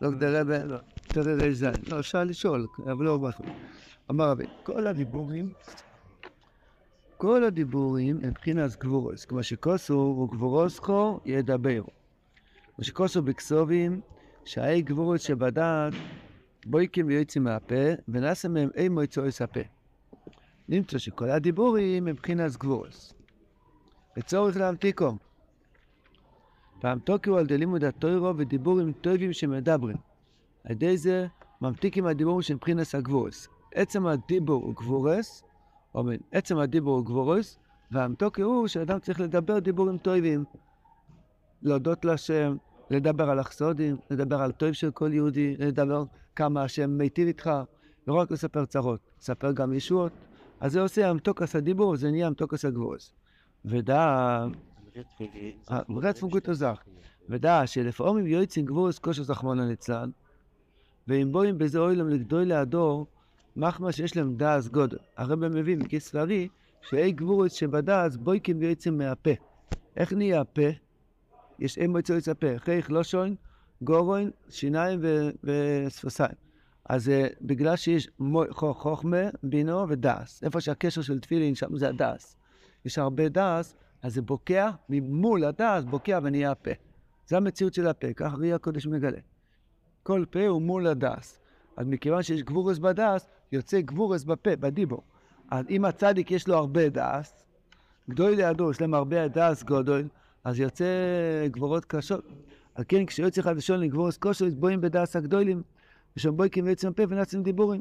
לא תראה רז. לא, אפשר לשאול, אבל לא משהו. אמר רבי, כל הדיבורים, כל הדיבורים הם מבחינת גבורס. כמו שכוסו הוא גבורוסכו ידברו. כמו שכוסו בכסובים, שהאי גבורס שבדעת בויקים ויוצאים מהפה, ונעשה מהם אי מועצו הפה. נמצא שכל הדיבורים הם מבחינת גבורס. לצורך להמתיקו. פעם תוקיו על די לימוד התוירו ודיבורים טובים שמדברים. על ידי זה ממתיקים הדיבורים של מבחינת הגבורס. עצם הדיבור הוא גבורס, אומר, עצם הדיבור הוא גבורס, והמתוקי הוא שאדם צריך לדבר דיבורים טובים. להודות להשם, לדבר על החסודים, לדבר על טוב של כל יהודי, לדבר כמה השם מיטיב איתך, לא רק לספר צרות, לספר גם ישועות. אז זה עושה המתוקס הדיבור, זה נהיה המתוקס הגבורס. ודע, רצפון גוטו זך, ודע שלפעמים יועצים גבורס כושר זכמון ליצלן, ואם בואים בזה אוילם לגדול להדור, מחמא שיש להם דעס גודל. הרב מביא מכיס לארי, שאי גבורס שבדעס בויקים ויועצים מהפה. איך נהיה הפה? יש אין מועצו יצא פה, חייך לושון, גורוין, שיניים ושפסיים. אז uh, בגלל שיש חוכמה, בינו ודעס. איפה שהקשר של תפילין, שם זה הדעס. יש הרבה דעס, אז זה בוקע, ממול הדעס בוקע ונהיה הפה. זה המציאות של הפה, כך ראי הקודש מגלה. כל פה הוא מול הדעס. אז מכיוון שיש גבורס בדעס, יוצא גבורס בפה, בדיבור. אז אם הצדיק יש לו הרבה דעס, גדול לידו, יש להם הרבה דעס גודל, אז יוצא גבורות קשות. על כן כשיוצא חד ושון לגבורס כושר, בואים בדעס הגדולים, ושם בויקים ויוצאים הפה ונעשים דיבורים.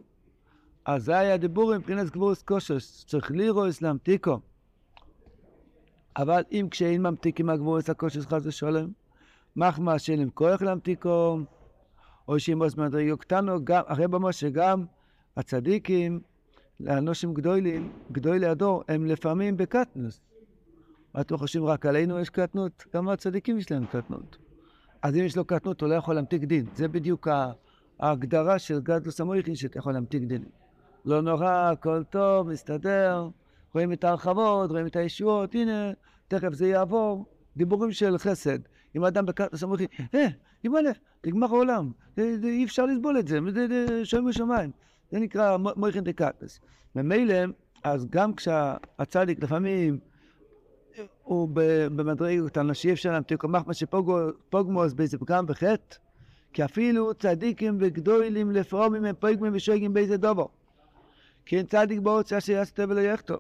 אז זה היה דיבורים מבחינת גבורס כושר, צריך לירוס להמתיקו. אבל אם כשאין ממתיקים הגבורס הכושר חד ושולם, מחמא שאין כוח להמתיקו, או עוז מדרגו קטנו, הרב אמר שגם הצדיקים, לאנושים גדולים, גדולי הדור, הם לפעמים בקטנוס. מה אתם חושבים, רק עלינו יש קטנות? גם הצדיקים יש להם קטנות. אז אם יש לו קטנות, הוא לא יכול להמתיק דין. זה בדיוק ההגדרה של גדלוס המויכין, שאתה יכול להמתיק דין. לא נורא, הכל טוב, מסתדר, רואים את ההרחבות, רואים את הישועות, הנה, תכף זה יעבור. דיבורים של חסד. אם אדם בקטנוס המויכין, אה, ימלא, נגמר העולם, אי אפשר לסבול את זה, שוים בשמיים. זה נקרא מויכין דקטנוס. ממילא, אז גם כשהצדיק לפעמים הוא במדרגות אנשים אפשר להמתיק מחמא שפוגמוס באיזה פגם בחטא, כי אפילו צדיקים וגדולים לפרומים הם פוגמים ושויגים באיזה דובו. כי אין צדיק בהוצאה שיעשה ולא יחטוא.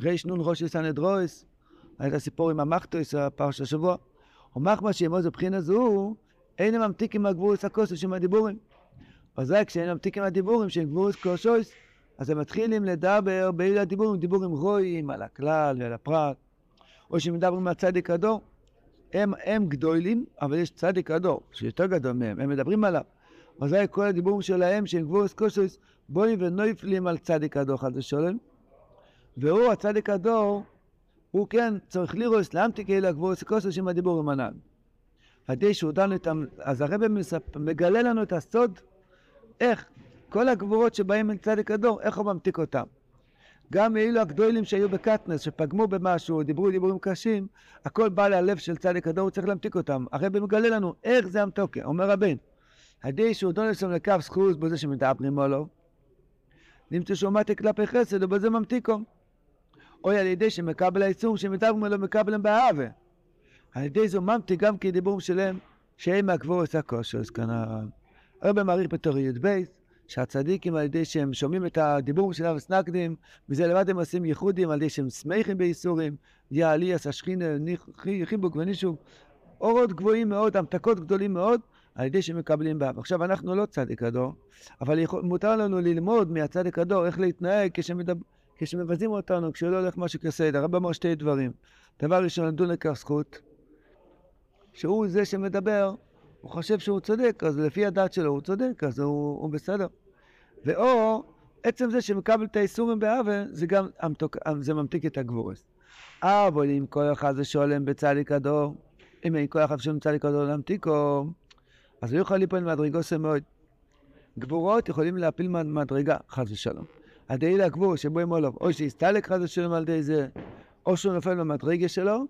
ריש נון ראש סנהדרויס, היה הסיפור עם המחטויס, הפרש השבוע. ומחמא שימוז בבחינה זו, אין ממתיקים מהגבורס הכוסו של הדיבורים. רק כשאין ממתיקים מהדיבורים שהם גבורס קושויס, אז הם מתחילים לדבר באלה הדיבורים, דיבורים רואים על הכלל ועל הפרט. או שמדברים על צדיק הדור. הם, הם גדולים, אבל יש צדיק הדור, שיותר גדול מהם, הם מדברים עליו. אזי כל הדיבורים שלהם, שהם גבורס קוסוס, בואים ונויפלים על צדיק הדור חד ושולם. והוא, הצדיק הדור, הוא כן צריך לירוס לאמתיק אלה גבורס קוסוס עם הדיבורים הנ"ל. עדי שהוא דן איתם, אז הרב מגלה לנו את הסוד, איך כל הגבורות שבאים אל צדיק הדור, איך הוא ממתיק אותם. גם אלו הגדולים שהיו בקטנס, שפגמו במשהו, דיברו דיבורים קשים, הכל בא ללב של צדיק הדור, הוא צריך להמתיק אותם. הרבי מגלה לנו איך זה המתוקה, אומר רבין, הדי שהוא דונסון לקו סחוס בזה שמדברים עליו, נמצא שהוא מתי כלפי חסד ובזה ממתיקו. או על ידי שמקבל האיסור שמדברים עליו מקבלם באהבה. על ידי זה ממתיק גם כדיבורים שלהם, שהם מהגבור עושה כושר, אז כאן הרבי מעריך בתור י"ב, שהצדיקים על ידי שהם שומעים את הדיבור של אבס נקדים, מזה לבד הם עושים ייחודים על ידי שהם שמחים בייסורים, יעליאס, השכינה, חיבוק ונישוב, אורות גבוהים מאוד, המתקות גדולים מאוד, על ידי שהם מקבלים באב. עכשיו אנחנו לא צדיק הדור, אבל יכול, מותר לנו ללמוד מהצדיק הדור איך להתנהג כשמדבר, כשמבזים אותנו, כשלא הולך משהו כסדר. הרב אמר שתי דברים. דבר ראשון, לדון לכך זכות, שהוא זה שמדבר, הוא חושב שהוא צודק, אז לפי הדת שלו הוא צודק, אז הוא, הוא בסדר. ואו, עצם זה שמקבל את האיסורים באבל, זה גם המתוק, זה ממתיק את הגבורס. אבל אם כל אחד זה שולם בצדיק הדור, אם אין כל אחד שולם בצדיק הדור להמתיקו, אז הוא יכול ליפול ממדרגוסו מאוד. גבורות יכולים להפיל מדרגה, חס ושלום. הדאי לגבור שבו הם עולו, או שיסתלק חס ושלום על ידי זה, או שהוא נופל במדרגה שלו,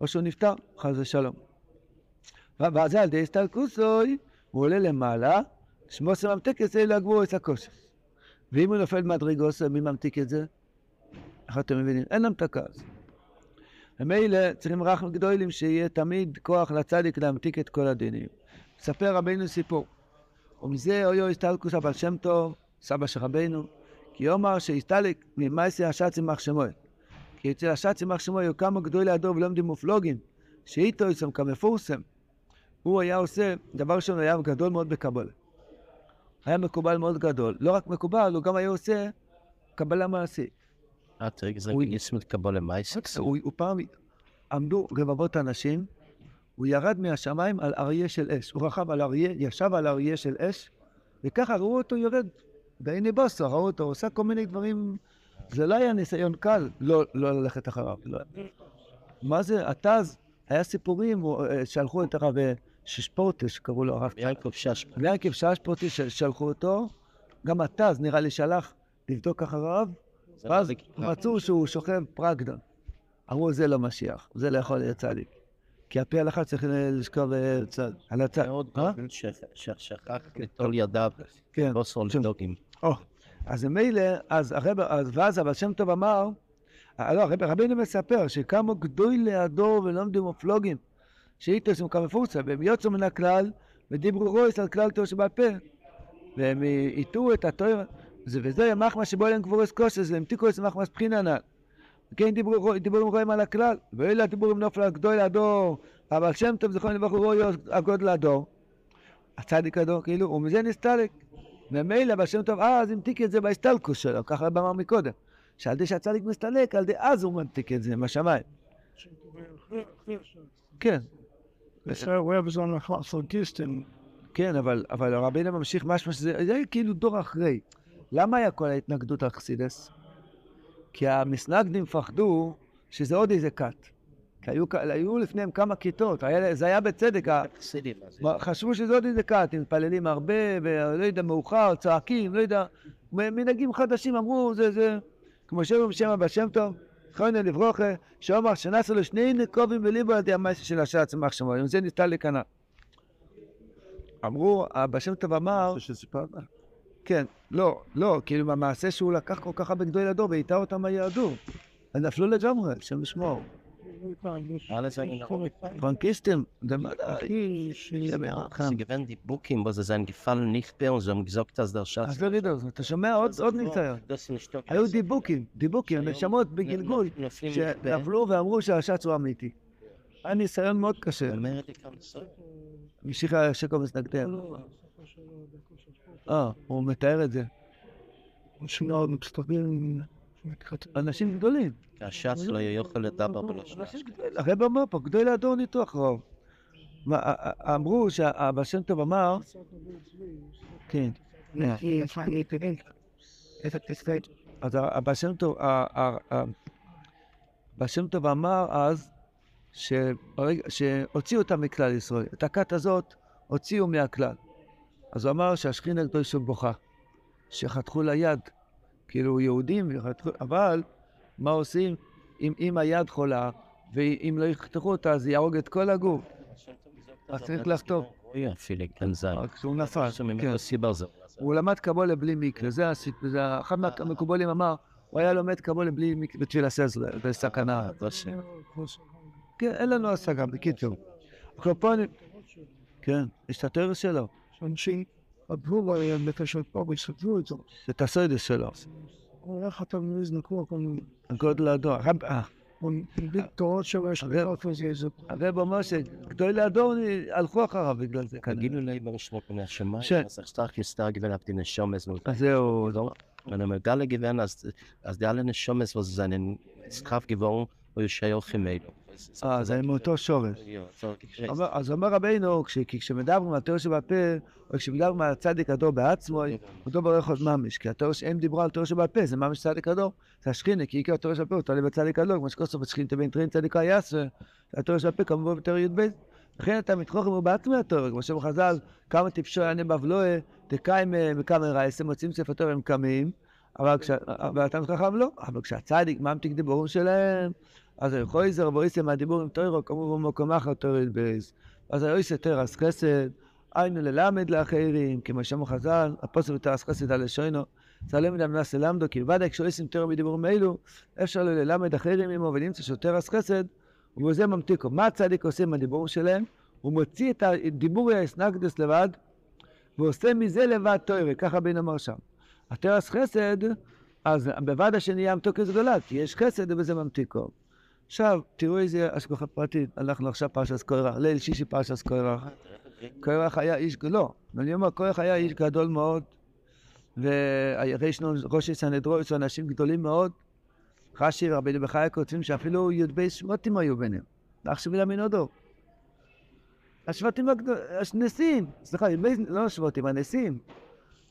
או שהוא נפטר, חס ושלום. ואז על ידי הסתלקוסוי, הוא עולה למעלה, שמו את זה לגבור את הקושס. ואם הוא נופל מדרגוס, מי ממתיק את זה? איך אתם מבינים? אין המתקה אז. ומילא צריכים רחם גדולים שיהיה תמיד כוח לצדיק להמתיק את כל הדינים. מספר רבינו סיפור. ומזה אוי אוי הסתלקוס הבעל שם טוב, סבא של רבינו, כי אומר שהסתלק ממעשי השץ יימח שמואל. כי אצל השץ יימח שמואל היו כמה גדולי הדור ולומדים מופלוגים, שאיתו יצם כמפורסם. הוא היה עושה, דבר ראשון היה גדול מאוד בקבלה. היה מקובל מאוד גדול. לא רק מקובל, הוא גם היה עושה קבלה מעשית. אה, תראי, זה לקבול למייסקס. הוא, הוא פעם, עמדו רבבות אנשים, הוא ירד מהשמיים על אריה של אש. הוא רכב על אריה, ישב על אריה של אש, וככה ראו אותו יורד. והנה בוסו, ראו אותו, עושה כל מיני דברים. זה לא היה ניסיון קל לא, לא ללכת אחריו. לא. מה זה, התז, היה סיפורים, הוא, אה, שלחו את הרב אה, ששפורטה, שקראו לו הרב יעקב שש. ויעקב ששפורטי, ששלחו אותו, גם התז נראה לי שלח לבדוק אחריו, זה ואז לא- מצאו שהוא שוכב פרגדון. אמרו, זה לא משיח, זה לא יכול להיות צדיק. כי על פי ההלכה צריך לשכב אה, על הצד. מאוד אה? גדול ש- ששכח ליטול ידיו, כן. לא סול שם. דוגים. או, אז ממילא, אז הרב, אז ואז הבעל שם טוב אמר, לא, הרב, רבינו מספר שקמו גדולי הדור ולומדים מופלוגים, שאיתוסים כמפורסם, והם יוצאו מן הכלל ודיברו רויס על כלל תור שבעל פה, והם הטעו את התואר, זה וזה מחמא שבו אליהם גבורס קושס, והם את מחמא סבחינא הנ"ל. וכן דיברו דיבורים רואים על הכלל, ואלה הדיבורים נופל על גדול הדור, אבל שם טוב זכרון לברכו רואי הגודל הדור, הצדיק הדור, כאילו, ומזה נסתלק. ומילא בשם טוב אז המתיק את זה בהסתלקוס שלו, ככה הרב אמר מקודם. שעל ידי שהצדיק מסתלק, על ידי אז הוא ממתיק את זה מהשמיים. כן? כן, אבל, אבל רבינו ממשיך משהו שזה זה כאילו דור אחרי. למה היה כל ההתנגדות על חסידס? כי המסנגדים פחדו שזה עוד איזה כת. כי היו, לפניהם כמה כיתות, היה, זה היה בצדק, אז חשבו עוד איזה כת, הם מתפללים הרבה, ולא יודע, מאוחר, צועקים, לא יודע, מנהגים חדשים, אמרו, זה, זה, כמו שאומרים שם הבא שם טוב, חיינו לברוכה, שאומר שנסו לו שני נקובים בליבו על ידי המעשה של השעה צמח שמו, עם זה ניסתה לקנא. אמרו, הבא שם טוב אמר, שסיפרת? כן, לא, לא, כאילו המעשה שהוא לקח כל כך הרבה גדולי הדור והטעה אותם מהיהדות. הם נפלו לגמרי, השם ישמור. Alle sagen, פרנקיסטים, זה מה sie gewinnen die Bukim, wo sie sein Gefallen nicht bei uns, sie haben gesagt, dass der Schatz... אז ורידו, אתה שומע עוד ניסיון. Das ist nicht okay. היו דיבוקים, דיבוקים, נשמות בגלגול, שנפלו ואמרו שהשץ הוא אמיתי. היה ניסיון מאוד קשה. המשיך השקו מסנגדם. אה, הוא מתאר את זה. שמאוד מצטרפים. אנשים גדולים. שהש"ץ לא יוכל לדבר בלשון. אנשים גדולים. הרב אמר פה, גדולי הדור ניתוח רוב. אמרו שהבא שם טוב אמר, כן, אז הבא שם טוב, הבא שם טוב אמר אז, שהוציאו אותם מכלל ישראל. את הכת הזאת הוציאו מהכלל. אז הוא אמר שהשכינה הקדושה בוכה, שחתכו לה יד, כאילו יהודים, אבל מה עושים אם, אם היד חולה, ואם לא יחתכו אותה אז זה יהרוג את כל הגוף. אז צריך לחתוך. כן כשהוא נפל, כן. הוא למד קבולה בלי מקווה, זה הסיפור, זה אחד מהמקובולים אמר, הוא היה לומד קבולה בלי מקווה בתפילה סזלה, בסכנה. כן, אין לנו השגה, בקיצור. כן, יש את התיאוריה שלו, עברו עליהם בקשות פה וסגרו את זה. זה את הסוידס שלו, איך אתה מזנקו כל מיני גודל הדור. הרב- אה, תורות שלו יש לך וזה זה הרב אומר שגדולי הדור הלכו אחריו בגלל זה. תגידו לי במשמעות מן השמיים, ש- אז איך סטארק יסטאר גוון auf die Neshomes nur. אז זהו, Wenn er alle gewinnen, als, als die alle Neshomes, was seinen Straf gewonnen, wo ihr Scheich Chimelo. אה, זה מאותו שורש. אומר- אז אומר רבינו, כשמדברים על תיאור שבעל פה, או כשמדברים על הצדיק הדור בעצמו, אותו ברך עוד ממש, כי התיאור שהם דיברו על תיאור שבעל פה, זה ממש צדיק הדור, זה השכינה, כי עיקר התיאור שבעל פה הוא תעלה בצדיק הדור, כמו שכוסוף השכינה תבין תרין צדיקה יעשה, התיאור שבעל פה כמובן בתיאור י"ב. לכן אתה מתחוכם הוא בעצמי התיאור, כמו שאומר חז"ל, כמה טיפשו יענה בבלואה, דקאים מכמה רייס, הם מוצאים ספר תיאור הם קמים, אבל כש- אבל אתה חכם לא, אבל כשהצדיק ממתיק דיבורים שלהם, אז חויזר בוריסם מהדיבור עם טוירו, כמובן במקום אחר תוריד בייס. אז עושה תרס חסד, היינו ללמד לאחרים, כמו שאמרו חז"ל, הפוסק בתרס חסד על לשונו, צלם מן המנס ללמדו, כי בוודאי כשעושים תרם מדיבורים אלו, אפשר לו ללמד אחרים עמו ולמצוא שהוא תרס חסד, ובזה ממתיקו. מה הצדיק עושה עם הדיבור שלהם? הוא מוציא את הדיבור האסנגדוס לבד, ועושה מזה לבד תוירה, ככה בן אמר שם. התרס חסד, אז בוועד השני ים תוקף גדולה, כי יש חסד ובזה ממתיקו. עכשיו, תראו איזה השגחה פרטית, אנחנו עכשיו פרשת קורח, ליל שישי פרשת קורח. קורח היה איש, לא, אני אומר, קורח היה איש גדול מאוד, ויש לנו ראשי סנהדרוס, אנשים גדולים מאוד. רש"י ורבינו בחיי כותבים שאפילו י"ב שבטים היו ביניהם. עכשיו להאמין עוד השבטים הגדולים, הנשיאים, סליחה, לא השבטים, הנשיאים.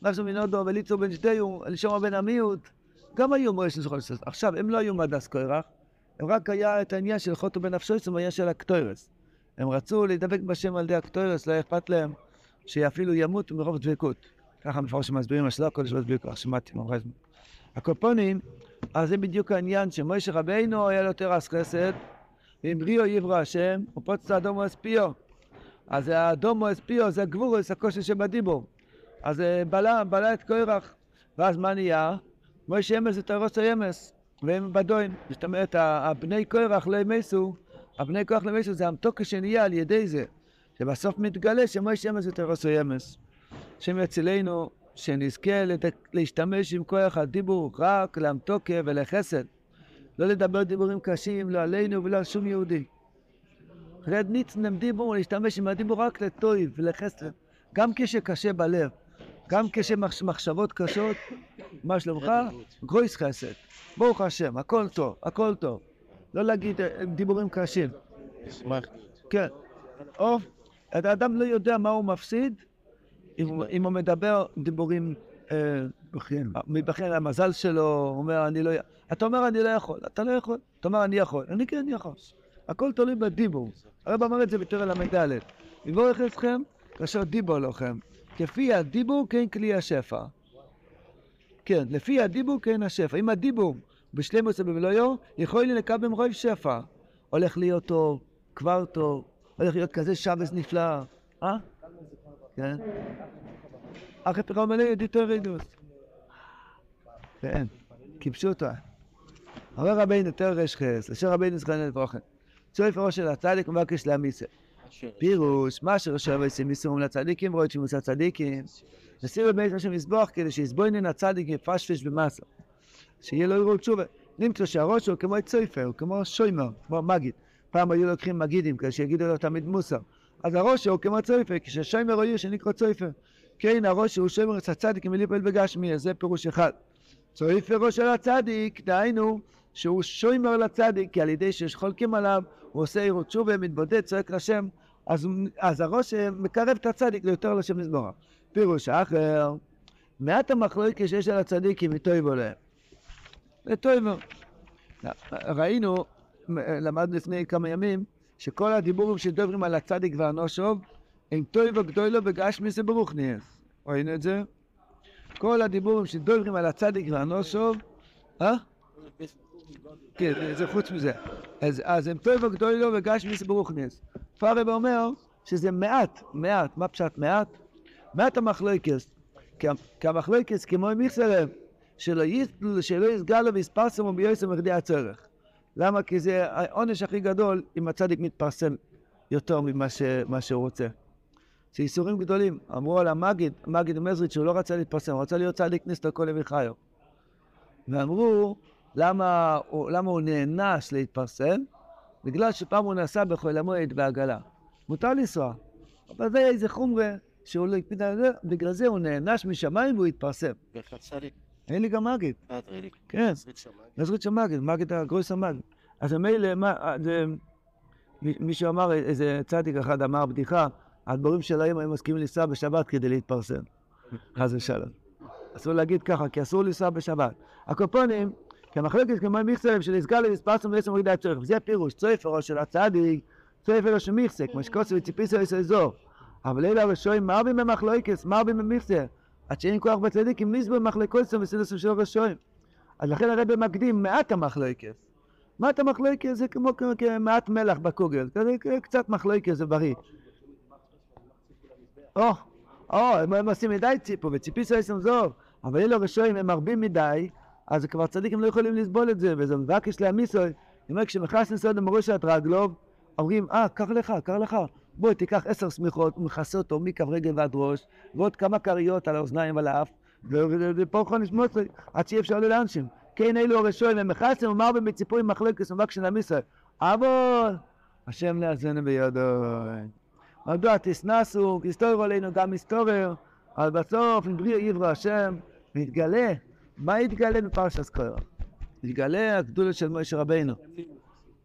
נחשו מנודו וליצו בן שדיו, אלישמע בן המיעוט, גם היו מורשת זוכר. עכשיו, הם לא היו מדס קורח, הם רק היה את העניין של חוטו בנפשו, זאת אומרת, של הקטוירס. הם רצו להידבק בשם על ידי הקטוירס, לא אכפת להם שאפילו ימות מרוב דבקות. ככה מפורש שמסבירים, שלא הכל בדבקות, כוח, שמעתי ממש. הקופונים, אז זה בדיוק העניין שמוישה רבינו היה לו תרס חסד, ואם ריו יברא השם, ופוצץ אדומו אספיו. אז האדומו אספיו זה הגבורס, הכושר שבדיבור. אז בלע, בלע את קורח, ואז מה נהיה? מוישה אמס את הרוס הימס, והם בדוין. זאת אומרת, הבני קורח לא ימסו, הבני קורח לא ימסו, זה המתוקה שנהיה על ידי זה, שבסוף מתגלה שמוישה אמס את הרוס הימס. השם יצילנו, שנזכה להשתמש עם כוח הדיבור רק למתוקה ולחסד. לא לדבר דיבורים קשים, לא עלינו ולא על שום יהודי. רד ניצנם דיבור, להשתמש עם הדיבור רק לטויב ולחסד. גם כשקשה בלב, גם כשמחשבות קשות, מה שלומך? גרויס חסד. ברוך השם, הכל טוב, הכל טוב. לא להגיד אה, דיבורים קשים. כן. או, האדם לא יודע מה הוא מפסיד אם, הוא מדבר דיבורים מבכיין על המזל שלו, הוא אומר אני לא... אתה אומר אני לא יכול, אתה לא יכול. אתה אומר אני יכול, אני כן יכול. הכל תלוי בדיבור. הרב אמר את זה בתור ל"ד. יבורך אתכם כאשר דיבור לכם. כפי הדיבור כן כלי השפע. כן, לפי הדיבור כן השפע. אם הדיבור בשלמוס ובמלואו, יכול לי לקבל רוב שפע. הולך להיות טוב, כבר טוב, הולך להיות כזה שבס נפלא. אה? כן. אחרי פרעה מלא ידיתו רדוס. כן, כפשוטו. אומר רבינו תרש חס, אשר רבינו זכרנו לברוכן. צורך ראש של הצדיק ומבקש להמיסה. פירוש, מה שראשי ועושים איסורים לצדיקים, רואה את שימוש הצדיקים. נסירו בבית השם מזבוח כדי שיסבוינן הצדיק יפשפש במסה. שיהיה לו ערעור תשובה. נמצא שהראש הוא כמו צויפר, הוא כמו שוימר, כמו מגיד. פעם היו לוקחים מגידים כדי שיגידו לו תמיד מוסר. אז הראש הוא כמו צויפר, כששוימר הוא עיר שנקרא צויפר. כן, הראש הוא שוימר הצדיק מליפל בגשמי, זה פירוש אחד. צויפר ראש של הצדיק, דהיינו שהוא שוימר לצדיק, כי על ידי שיש חולקים עליו, הוא עושה עירות תשובה, מתבודד, צועק לשם, אז, אז הראש מקרב את הצדיק ליותר לשם מזבורה. פירוש אחר, מעט המחלוקת שיש על הצדיקים מטויבו להם. לטויבו. ראינו, למדנו לפני כמה ימים, שכל הדיבורים שדוברים על הצדיק והנושוב, הם טויבו גדולו ברוך נהייס. ראינו את זה? כל הדיבורים שדוברים על הצדיק והנושוב, אה? כן, זה חוץ מזה. אז, אז הם טויבו גדולו וגשמי זה ברוך נהייס. פארב אומר שזה מעט, מעט, מה פשט מעט? מעט המחלוקס, כי המחלוקס כמו מיכסלם, שלא, שלא יסגל לו ויספרסם וביועסם בכדי הצורך. למה? כי זה העונש הכי גדול אם הצדיק מתפרסם יותר ממה שהוא רוצה. זה איסורים גדולים. אמרו על המגיד, המגיד מזריץ' שהוא לא רצה להתפרסם, הוא רצה להיות צדיק נסתר כל ימי חיו. ואמרו, למה, למה הוא נענש להתפרסם? בגלל שפעם הוא נסע בחול המועד בעגלה. מותר לנסוע, אבל זה איזה חומרה שהוא לא הקפיד על זה, בגלל זה הוא נענש משמיים והוא התפרסם. אין לי גם מגיד. כן, נזרית של מגיד, מגיד הגרויס המגיד. אז מילא, מישהו אמר, איזה צדיק אחד אמר בדיחה, הדברים של היום היו מסכימים לנסוע בשבת כדי להתפרסם. חס ושלום. אסור להגיד ככה, כי אסור לנסוע בשבת. הקופונים, כי המחלקת כמו של יסגל ומספרסם ועצם מורידה הצורך. וזה הפירוש, צויפרו של הצדיק, צויפרו של מיכסה, כמו שקוסו וציפיסו יש אזור. אבל אלה הרשועים מרבים במחלוקס, מרבים במיכסה. עד שאין כוח בצדיק עם ניסבו במחלקוסו וסילוסו של רשועים. אז לכן הרב מקדים מעט המחלוקס. מעט המחלוקס זה כמו מעט מלח בקוגל, קצת מחלוקס זה בריא. או, או, הם, עושים מדי ציפו, וציפיסו עשם זוב, אבל אלו רשועים הם מרבים מדי, אז כבר צדיקים לא יכולים לסבול את זה, וזה מבקש להמיסו. אני אומר, כשמכנס נסוד למורשת רגלוב, אומרים, אה, קח לך, קח לך, בוא תיקח עשר שמיכות, מכסה אותו מכף רגל ועד ראש, ועוד כמה כריות על האוזניים ועל האף, ופה יכול לשמוט עד שאי אפשר לאנשים. כן אלו הרשועים, מכסים, ומר בציפוי מחלקת, ומבקש להמיסו. אבל השם נאזנו בידו. מדוע תסנסו, תסתורר עלינו גם מסתורר, אבל בסוף נבריא יברא השם, ויתגלה. מה יתגלה בפרשת קורח? יתגלה הגדולה של משה רבינו.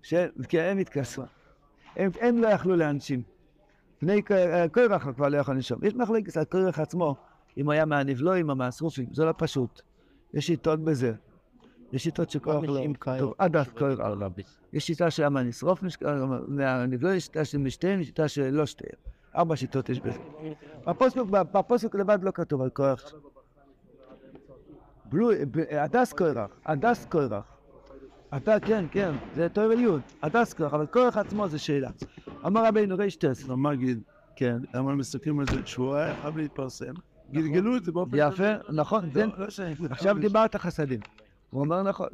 ש... כי הם. הם, הם לא יכלו להנשים. בני קורח כבר לא יכול לנשום. יש מחלקת על קורח עצמו, אם הוא היה מהנבלואים או מהשרופים, זה לא פשוט. יש שיטות בזה. יש שיטות שקורח לא... טוב, עד אז קורח. יש שיטה של אמה נשרוף מהנבלואים, יש שיטה של משתיהם, יש שיטה של לא שתיהם. ארבע שיטות יש בזה. בפוסק, בפוסק לבד לא כתוב על קורח. הדס קורח, הדס קורח. אתה, כן, כן, זה תואר יוד, הדס קורח, אבל קורח עצמו זה שאלה. אמר רבינו ריש טס, המגיד, כן, למה מסתכלים על זה שהוא היה חייב להתפרסם? גלגלו את זה באופן... יפה, נכון, לא, עכשיו דיברת חסדים. הוא אומר נכון,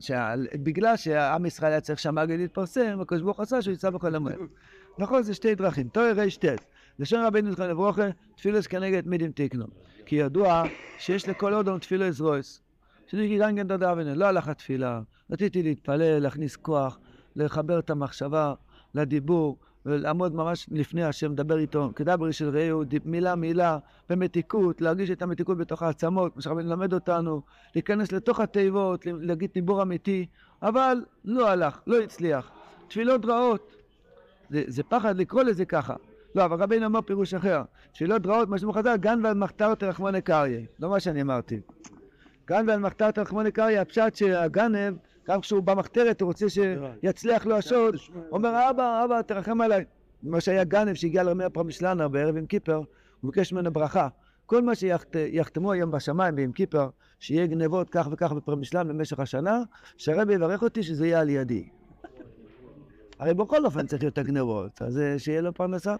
בגלל שעם ישראל היה צריך שהמגיד להתפרסם, הקדוש ברוך הוא עשה שהוא יצא בכל המועד. נכון, זה שתי דרכים, תואר ריש טס. לשון רבינו זכרון לברוכה, תפילוס כנגד מידים תקנו. כי ידוע שיש לכל אודום תפילוס רויס. כן תודה אבינו, לא הלך התפילה, רציתי להתפלל, להכניס כוח, לחבר את המחשבה לדיבור, ולעמוד ממש לפני השם, לדבר איתו, כדברי של רעהו, מילה מילה, במתיקות, להרגיש את המתיקות בתוך העצמות, כמו שרבנו מלמד אותנו, להיכנס לתוך התיבות, להגיד דיבור אמיתי, אבל לא הלך, לא הצליח. תפילות רעות, זה, זה פחד לקרוא לזה ככה. לא, אבל רבינו אמר פירוש אחר, תפילות רעות, מה שאומר חז"ל, גן ועל מחתר תרחמוני קריא, לא מה שאני אמרתי. גן ועל מחתר תרחמוני קריא, הפשט שהגנב, גם כשהוא במחתרת, הוא רוצה שיצליח לו השוד, אומר, אבא, אבא, תרחם עליי. מה שהיה גנב שהגיע לרמי הפרמישלנה בערב עם כיפר, הוא ביקש ממנו ברכה. כל מה שיחתמו היום בשמיים ועם כיפר, שיהיה גנבות כך וכך בפרמישלן במשך השנה, שהרבי יברך אותי שזה יהיה על ידי. הרי בכל אופן צריך להיות הגנבות, אז שיהיה לו פרנסה.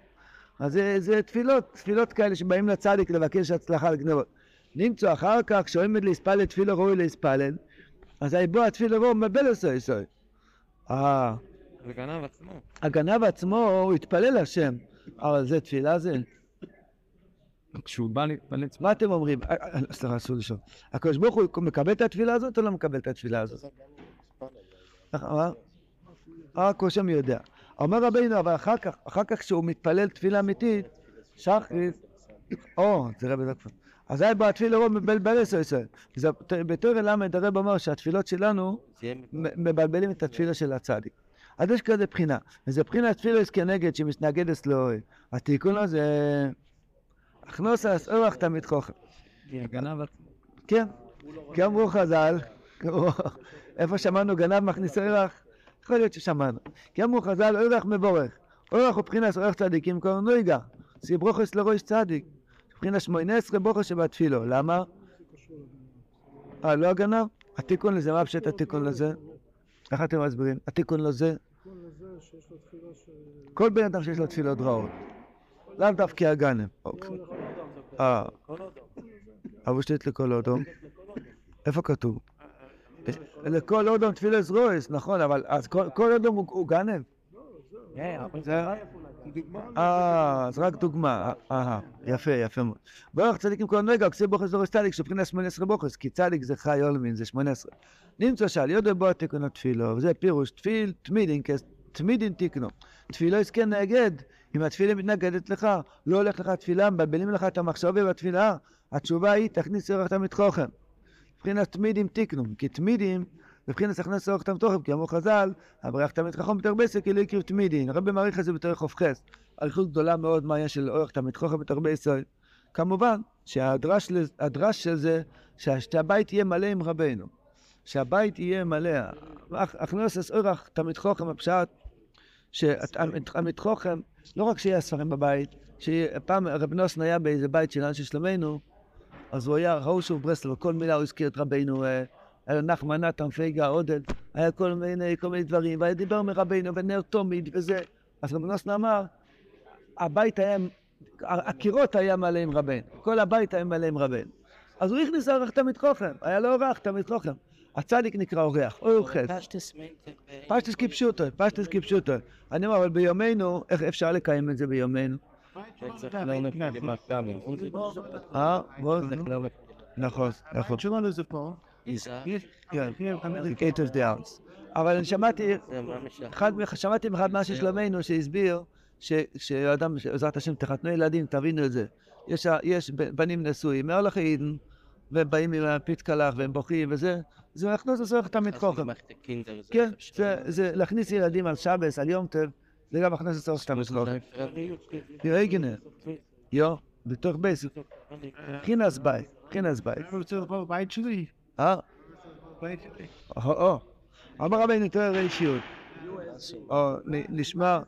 אז זה, זה תפילות, תפילות כאלה שבאים לצדיק לבקש הצלחה לגנבות. נמצא אחר כך, כשעומד להספלל תפילו ראוי להספלל, אז בוא התפילו ראוי מבל עשו עשו. אה, זה גנב עצמו. הגנב עצמו, הוא התפלל להשם. אבל זה תפילה זה? כשהוא בא להתפלל, מה אתם אומרים? אה, אה, סליחה, אסור לשאול. הקדוש ברוך הוא מקבל את התפילה הזאת או לא מקבל את התפילה הזאת? רק השם יודע. אומר רבינו, אבל אחר כך, אחר כך כשהוא מתפלל תפילה אמיתית, שחרית, או, זה רבי דקפון. אז היה בתפילה רוב מבלבל עשר ישראל. בתור ל' הרב אומר שהתפילות שלנו מבלבלים את התפילה של הצדיק. אז יש כזה בחינה, וזה בחינה תפילוס כנגד שמתנגד אצלו. התיקון הזה, הכנוס אס אורח תמיד חוכם. כן, כי אמרו חז"ל, איפה שמענו גנב מכניס אורח? יכול להיות ששמענו. כי אמרו חז"ל, אורח מבורך. אורח הוא מבחינת אורח צדיקים, קוראים נויגה. זה ברוכס לראש צדיק. מבחינת שמונה עשרה ברוכס שבתפילו. למה? אה, לא הגנב? התיקון לזה, מה פשוט התיקון לזה? איך אתם מסבירים? התיקון לזה? כל בן אדם שיש לו תפילות רעות. לאו דווקא הגנב. אוקיי. אה. אבל שתית לכל אודום. איפה כתוב? לכל אודום תפילס רויס, נכון, אבל אז כל- אודום הוא- הוא גנב. זה- אה, אז רק דוגמה. אה, יפה, יפה מאוד. ברוך צדיקים כל נגע, כסי בוכס דורס צדיק, שבחינה שמונה עשרה בוכס, כי צדיק זה חי עולמין, זה שמונה עשרה. נמצא שעל יודע בו תיקון התפילו, וזה פירוש תפיל תמידין, תמידין תיקנו. תפילו יזכה נגד, אם התפילה מתנגדת לך, לא הולך לך תפילה, מבלבלים לך את המחשבה בתפילה, התשובה היא, תכניס אורך תמיד חוכם. מבחינת תמידים תיקנו, כי תמידים, מבחינת הכנס אורך תמיד חוכם, כי אמרו חז"ל, אברך תמיד חכם בתר בסק, כי לא יקריב תמידין. הרבי מעריך את זה בתור חופכס. אריכות גדולה מאוד מה יש של אורך תמיד חוכם בתר בסק. כמובן שהדרש של זה, שה- שהבית יהיה מלא עם רבנו. שהבית יהיה מלא. אך- הכנס אורך תמיד חוכם, הפשט, שהתמיד חוכם, לא רק שיהיה ספרים בבית, שפעם רב נוסן היה באיזה בית של אנשי שלומנו, אז הוא היה ראו שוב ברסלב, כל מילה הוא הזכיר את רבינו, אה, היה נחמן נתן, פייגה, עודד, היה כל מיני, כל מיני דברים, והיה דיבר מרבינו, ונר תומיד וזה. אז רב נוסן אמר, הבית היה הקירות היה מלא עם רבנו, כל הבית היה מלא עם רבנו. אז הוא הכניס אורח תמיד חוכם, היה לו אורח תמיד חוכם. הצדיק נקרא אורח, אור חס. פשטס כפשוטו, פשטס כפשוטו. אני אומר, אבל ביומנו, איך אפשר לקיים את זה ביומנו? נכון, נכון. כן, אינדיקטורס דאונס. אבל אני שמעתי, אחד, שמעתי מאחד מה ששלומנו שהסביר שאדם, בעזרת השם, תחתנו ילדים, תבינו את זה. יש, יש בנים נשואים, מהולך עידן, ובאים עם הפיצקלח והם בוכים וזה, זה להכניס לצורך תמיד חוכם. כן, זה, זה להכניס ילדים על שבס, על יום טוב, זה גם להכניס לצורך תמיד חוכם. תראה גנה, יו, בתוך בייס, חינס ביי, חינס בבית שלי. אה? או. אמר רבינו. או, נ- נשמע,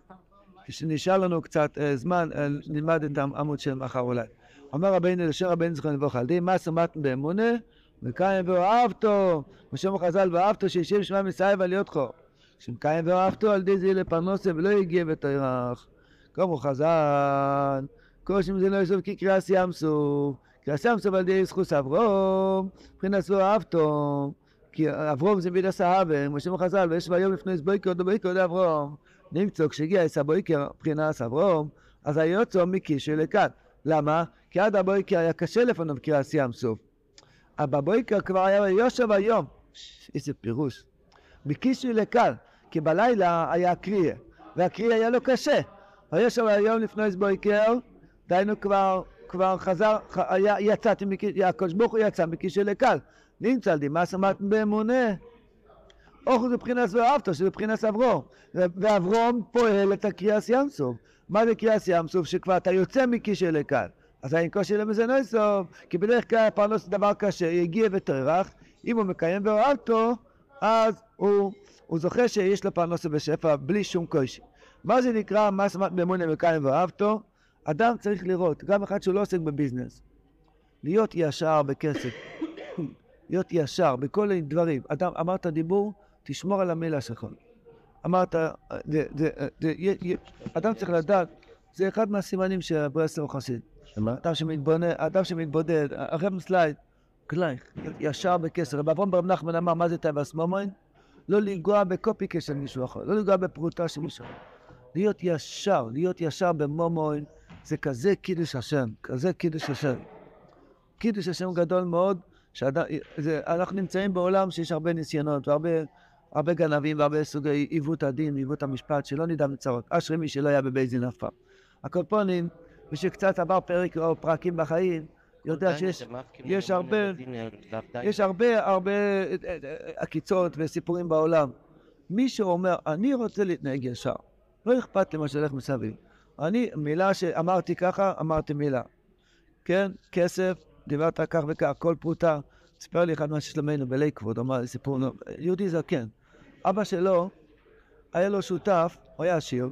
כשנשאר לנו קצת אה, זמן, אה, נלמד את העמוד של מחר אולי. אמר רבינו לשם רבינו זכרון לברכה, על די מה שמעתם באמונה, וקיים ואוהבתו, ושם חז"ל ואהבתו, שישב שמע מסייב על יודחו. שמקיים ואוהבתו, על די זה לפרנוסה ולא הגיע ותרח. כמו חז"ל, כל שם זה לא יסוף כי קריאס ים סוף, קריאס ים סוף על די זכוס אברום, מבחינת ואהבתו. כי אברום זה מידע סהבה, כמו שאומר חז"ל, ויש ביום לפני סבויקר, דבויקר לאברום. נמצא, כשהגיע עשה בויקר, מבחינת אברום, אז היוצא מקישו לכאן. למה? כי עד הבויקר היה קשה לפניו קריאס ים סוף. בבויקר כבר היה יושב היום. איזה פירוש. מקישו לכאן, כי בלילה היה קריאה, והקריאה היה לו קשה. היושב היום לפני סבויקר, דהיינו כבר, כבר חזר, יצאתי, הקדוש ברוך הוא יצא מקישו לכאן. נמצא דימה שמעתם באמונה. אוכו זה מבחינת ואהבתו, שזה מבחינת אברום. ואברום פועל את הקריאס ים סוף. מה זה קריאס ים סוף? שכבר אתה יוצא מקישו לכאן. אז אין קושי למזנוי סוף, כי בדרך כלל פרנוס זה דבר קשה, יגיע וטרח, אם הוא מקיים ואהבתו, אז הוא, הוא זוכה שיש לו פרנסה בשפע בלי שום קושי. מה זה נקרא מה שמעת באמונה מקיים ואהבתו? אדם צריך לראות, גם אחד שהוא לא עוסק בביזנס, להיות ישר בכסף, להיות ישר בכל הדברים. אדם, אמרת דיבור, תשמור על המילה שלך. אמרת, זה, זה, זה, י- י- אדם צריך לדעת, זה אחד מהסימנים שהברסלר הוא חסיד. שמה? אדם שמתבונן, אדם שמתבודד, הרב סלייד, גלייך, ישר בכסף. רב אברהם ברב נחמן אמר, מה זה טייבס מומוין? לא לנגוע בקופיקה של מישהו אחר, לא לנגוע בפרוטה של מישהו אחר. להיות ישר, להיות ישר במומוין, זה כזה קידוש השם, כזה קידוש השם. קידוש השם גדול מאוד, שאדם, זה, אנחנו נמצאים בעולם שיש הרבה ניסיונות והרבה הרבה גנבים והרבה סוגי עיוות הדין, עיוות המשפט, שלא נדע מצרות. אשרי מי שלא היה בבית דין אף פעם. הקופונים, מי שקצת עבר פרק או פרקים בחיים, יודע שיש יש הרבה, יש הרבה הרבה עקיצות וסיפורים בעולם. מי שאומר, אני רוצה להתנהג ישר, לא אכפת לי מה שהולך מסביב. אני, מילה שאמרתי ככה, אמרתי מילה. כן, כסף, דיברת כך וכך, כל פרוטה. סיפר לי אחד מהשלמנו בלייקווד, אמר לי סיפור, יהודי זקן. אבא שלו, היה לו שותף, הוא היה עשיר,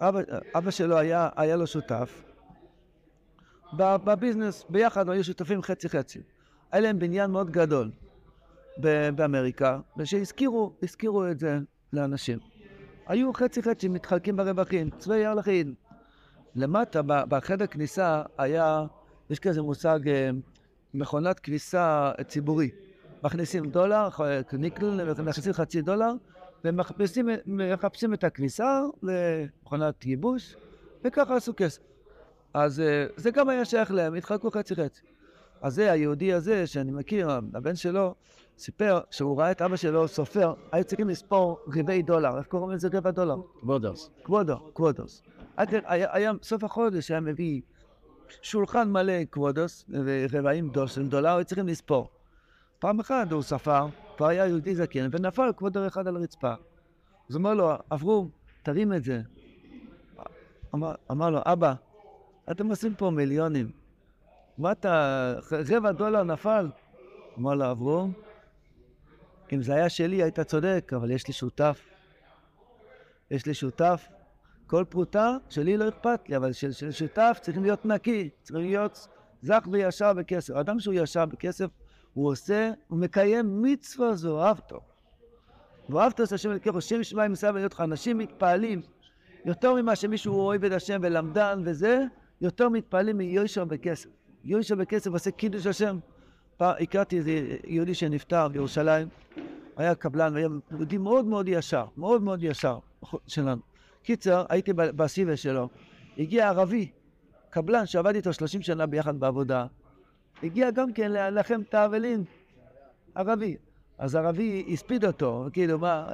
אבא, אבא שלו היה, היה לו שותף, בביזנס, ביחד היו שותפים חצי חצי. היה להם בניין מאוד גדול באמריקה, ושהזכירו, הזכירו את זה לאנשים. היו חצי חצי מתחלקים ברווחים, צבאי הלכין. למטה, ב- בחדר כניסה, היה, יש כזה מושג, אה, מכונת כניסה ציבורי. מכניסים דולר, ח- ניקל, מכניסים חצי דולר, ומחפשים מחפשים את הכניסה למכונת ייבוש, וככה עשו כסף. אז אה, זה גם היה שייך להם, התחלקו חצי חצי. אז זה, היהודי הזה, שאני מכיר, הבן שלו, סיפר שהוא ראה את אבא שלו סופר, היו צריכים לספור רבעי דולר, איך קוראים לזה רבע דולר? כבודוס. קוודו, קוודוס. היה, היה סוף החודש, היה מביא שולחן מלא קוודוס, של דולר, היו צריכים לספור. פעם אחת הוא ספר, כבר היה יהודי זקן, ונפל קוודו אחד על הרצפה. אז אמר לו, אברום, תרים את זה. אמר, אמר לו, אבא, אתם עושים פה מיליונים. מה אתה, רבע דולר נפל? אמר לו, אברום, אם זה היה שלי היית צודק, אבל יש לי שותף. יש לי שותף, כל פרוטה שלי לא אכפת לי, אבל של, של שותף צריכים להיות נקי, צריכים להיות זך וישר בכסף. אדם שהוא ישר בכסף, הוא עושה, הוא מקיים מצווה זו, אהבתו. ואהבת את השם אלוקיך, שם שמיים מסביב להיות לך. אנשים מתפעלים יותר ממה שמישהו אוהב את השם ולמדן וזה, יותר מתפעלים מיושר בכסף. יושר בכסף עושה קידוש השם. פעם הכרתי איזה יהודי שנפטר בירושלים, היה קבלן, היה יהודי מאוד מאוד ישר, מאוד מאוד ישר שלנו. קיצר, הייתי בסיבה שלו, הגיע ערבי, קבלן שעבד איתו 30 שנה ביחד בעבודה, הגיע גם כן לנחם את האבלים, ערבי. אז ערבי הספיד אותו, כאילו מה,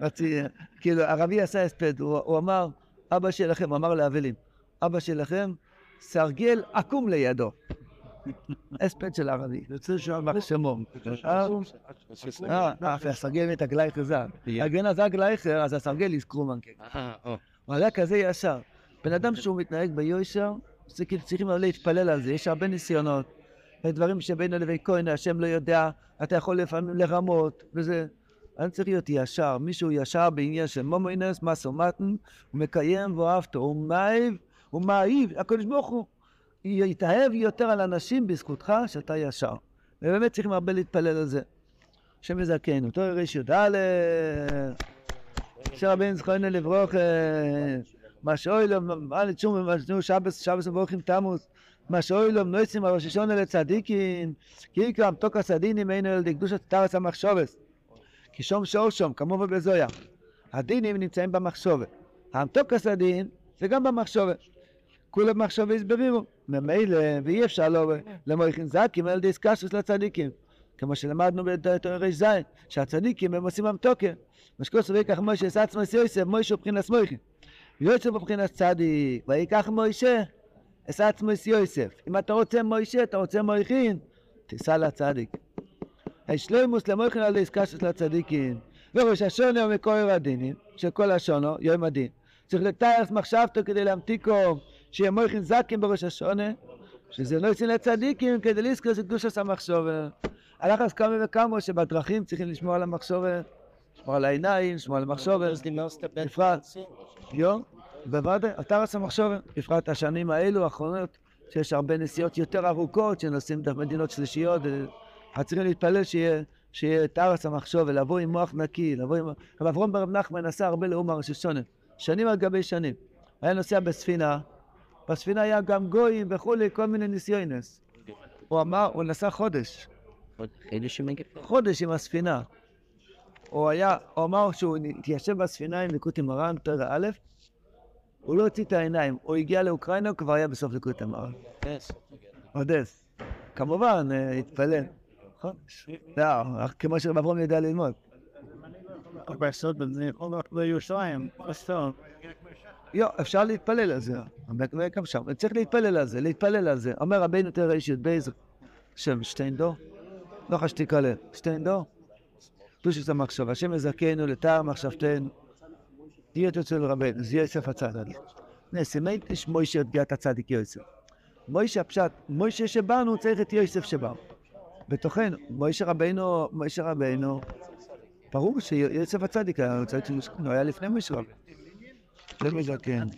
רצי, כאילו ערבי עשה הספד, הוא, הוא אמר, אבא שלכם, אמר לאבלים, אבא שלכם, סרגל עקום לידו. הספד של ערבי, יוצא שם מחשמו. אה, אה, הסרגל מת הגלייכר זה. הגנה זה הגלייכר, אז הסרגל יזכרו מנקה. אה, או. הוא היה כזה ישר. בן אדם שהוא מתנהג ביושר, זה כאילו צריכים להתפלל על זה, יש הרבה ניסיונות. דברים שבינו לבין כהן, השם לא יודע, אתה יכול לפעמים לרמות, וזה... אני צריך להיות ישר, מישהו ישר בעניין של מומוינס, מסו מתן, הוא מקיים ואהבתו, הוא מאהב, הוא מאהיב, הקדוש ברוך הוא יתאהב יותר על אנשים בזכותך שאתה ישר. ובאמת צריכים הרבה להתפלל על זה. השם יזכנו. תור רי"א, שרבן זכוינו לברוך, מה שאוי לו, מה לתשום, מה שנו שבס, שבס וברוכים תמוס, מה שאוי לו, נויסים הראש השונה לצדיקים, כי יקרא מתוק הסדינים אינו אל דקדושת תרס המחשובס. כי שום שור שום, כמובן בזויה. הדינים נמצאים במחשובת. המתוק הסדין זה גם במחשובת. כולם מחשבי הסברירו. ממילא, ואי אפשר לא למויכין זקים על ידי סקשוס לצדיקים. כמו שלמדנו בתור ז', שהצדיקים הם עושים המתוקה. משקוס ויקח מוישה את עצמו יוסף, מוישה הוא מבחינת מויכין. יוסף הוא מבחינת צדיק, ויקח מוישה את עצמו יוסף. אם אתה רוצה מוישה, אתה רוצה מויכין, תיסע לצדיק. השלימוס למויכין על ידי סקשוס לצדיקים. וראש השונה הוא מקור הדינים, של כל השונו, יום הדין. צריך לתארס מחשבתו כדי להמתיקו, שיהיה מויכין זקים בראש השונה, שזה לא יצא לצדיקים כדי לזכור את קדושת המחשובת. הלחץ כמה וכמה שבדרכים צריכים לשמור על המחשובת, לשמור על העיניים, לשמור על. אז בן בפרט. יום, בוודאי, אתה רצה מחשובת, בפרט השנים האלו האחרונות, שיש הרבה נסיעות יותר ארוכות, שנוסעים דרך מדינות שלישיות, אז צריכים להתפלל שיהיה, שיהיה תרס המחשובת, לבוא עם מוח נקי, לבוא עם... רב אברום ברב נחמן נסע הרבה לאומה ראש השונה, שנים על גבי שנים. היה נוסע בספינה, בספינה היה גם גויים וכולי, כל מיני ניסיונס. הוא אמר, הוא נסע חודש. חודש עם הספינה. הוא היה, הוא אמר שהוא התיישב בספינה עם ליקוטי מרן, פרק א', הוא לא הוציא את העיניים, הוא הגיע לאוקראינה, הוא כבר היה בסוף ליקוטי מרן. אודס. כמובן, אה, התפלל. נכון? לא, כמו שרב אברהם יודע ללמוד. יו, אפשר להתפלל על זה. אבל גם שם, צריך להתפלל על זה, להתפלל על זה. אומר רבינו תראה איש י"ב, שם שטיינדור, לא חשתי כלל, שטיינדור, קדושת המחשבה, השם יזכנו לתאר מחשבתנו, תהיה אצל רבנו, זה יוסף הצדיק. נסימי יש מוישה את הצדיק יוסף. מוישה הפשט, מוישה שבאנו צריך את יוסף שבאנו. בתוכנו, מוישה רבנו, מוישה רבנו, ברור שיוסף הצדיק היה, לפני מוישה רבנו. זה מזקן.